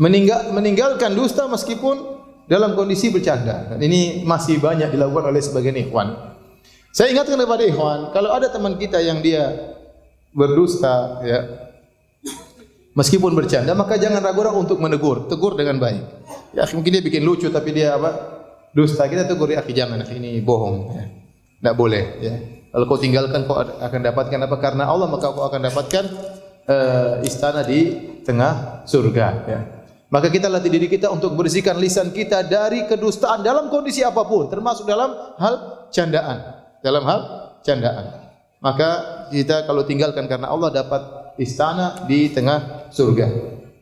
meninggal, meninggalkan dusta meskipun dalam kondisi bercanda. Dan ini masih banyak dilakukan oleh sebagian ikhwan. Saya ingatkan kepada ikhwan, kalau ada teman kita yang dia berdusta, ya, meskipun bercanda, maka jangan ragu-ragu untuk menegur, tegur dengan baik. Ya, mungkin dia bikin lucu, tapi dia apa? Dusta kita tegur ya, jangan, ini bohong. Ya. Tidak boleh. Ya. Kalau kau tinggalkan, kau akan dapatkan apa? Karena Allah maka kau akan dapatkan uh, istana di tengah surga. Ya. Maka kita latih diri kita untuk bersihkan lisan kita dari kedustaan dalam kondisi apapun, termasuk dalam hal candaan dalam hal candaan. Maka kita kalau tinggalkan karena Allah dapat istana di tengah surga.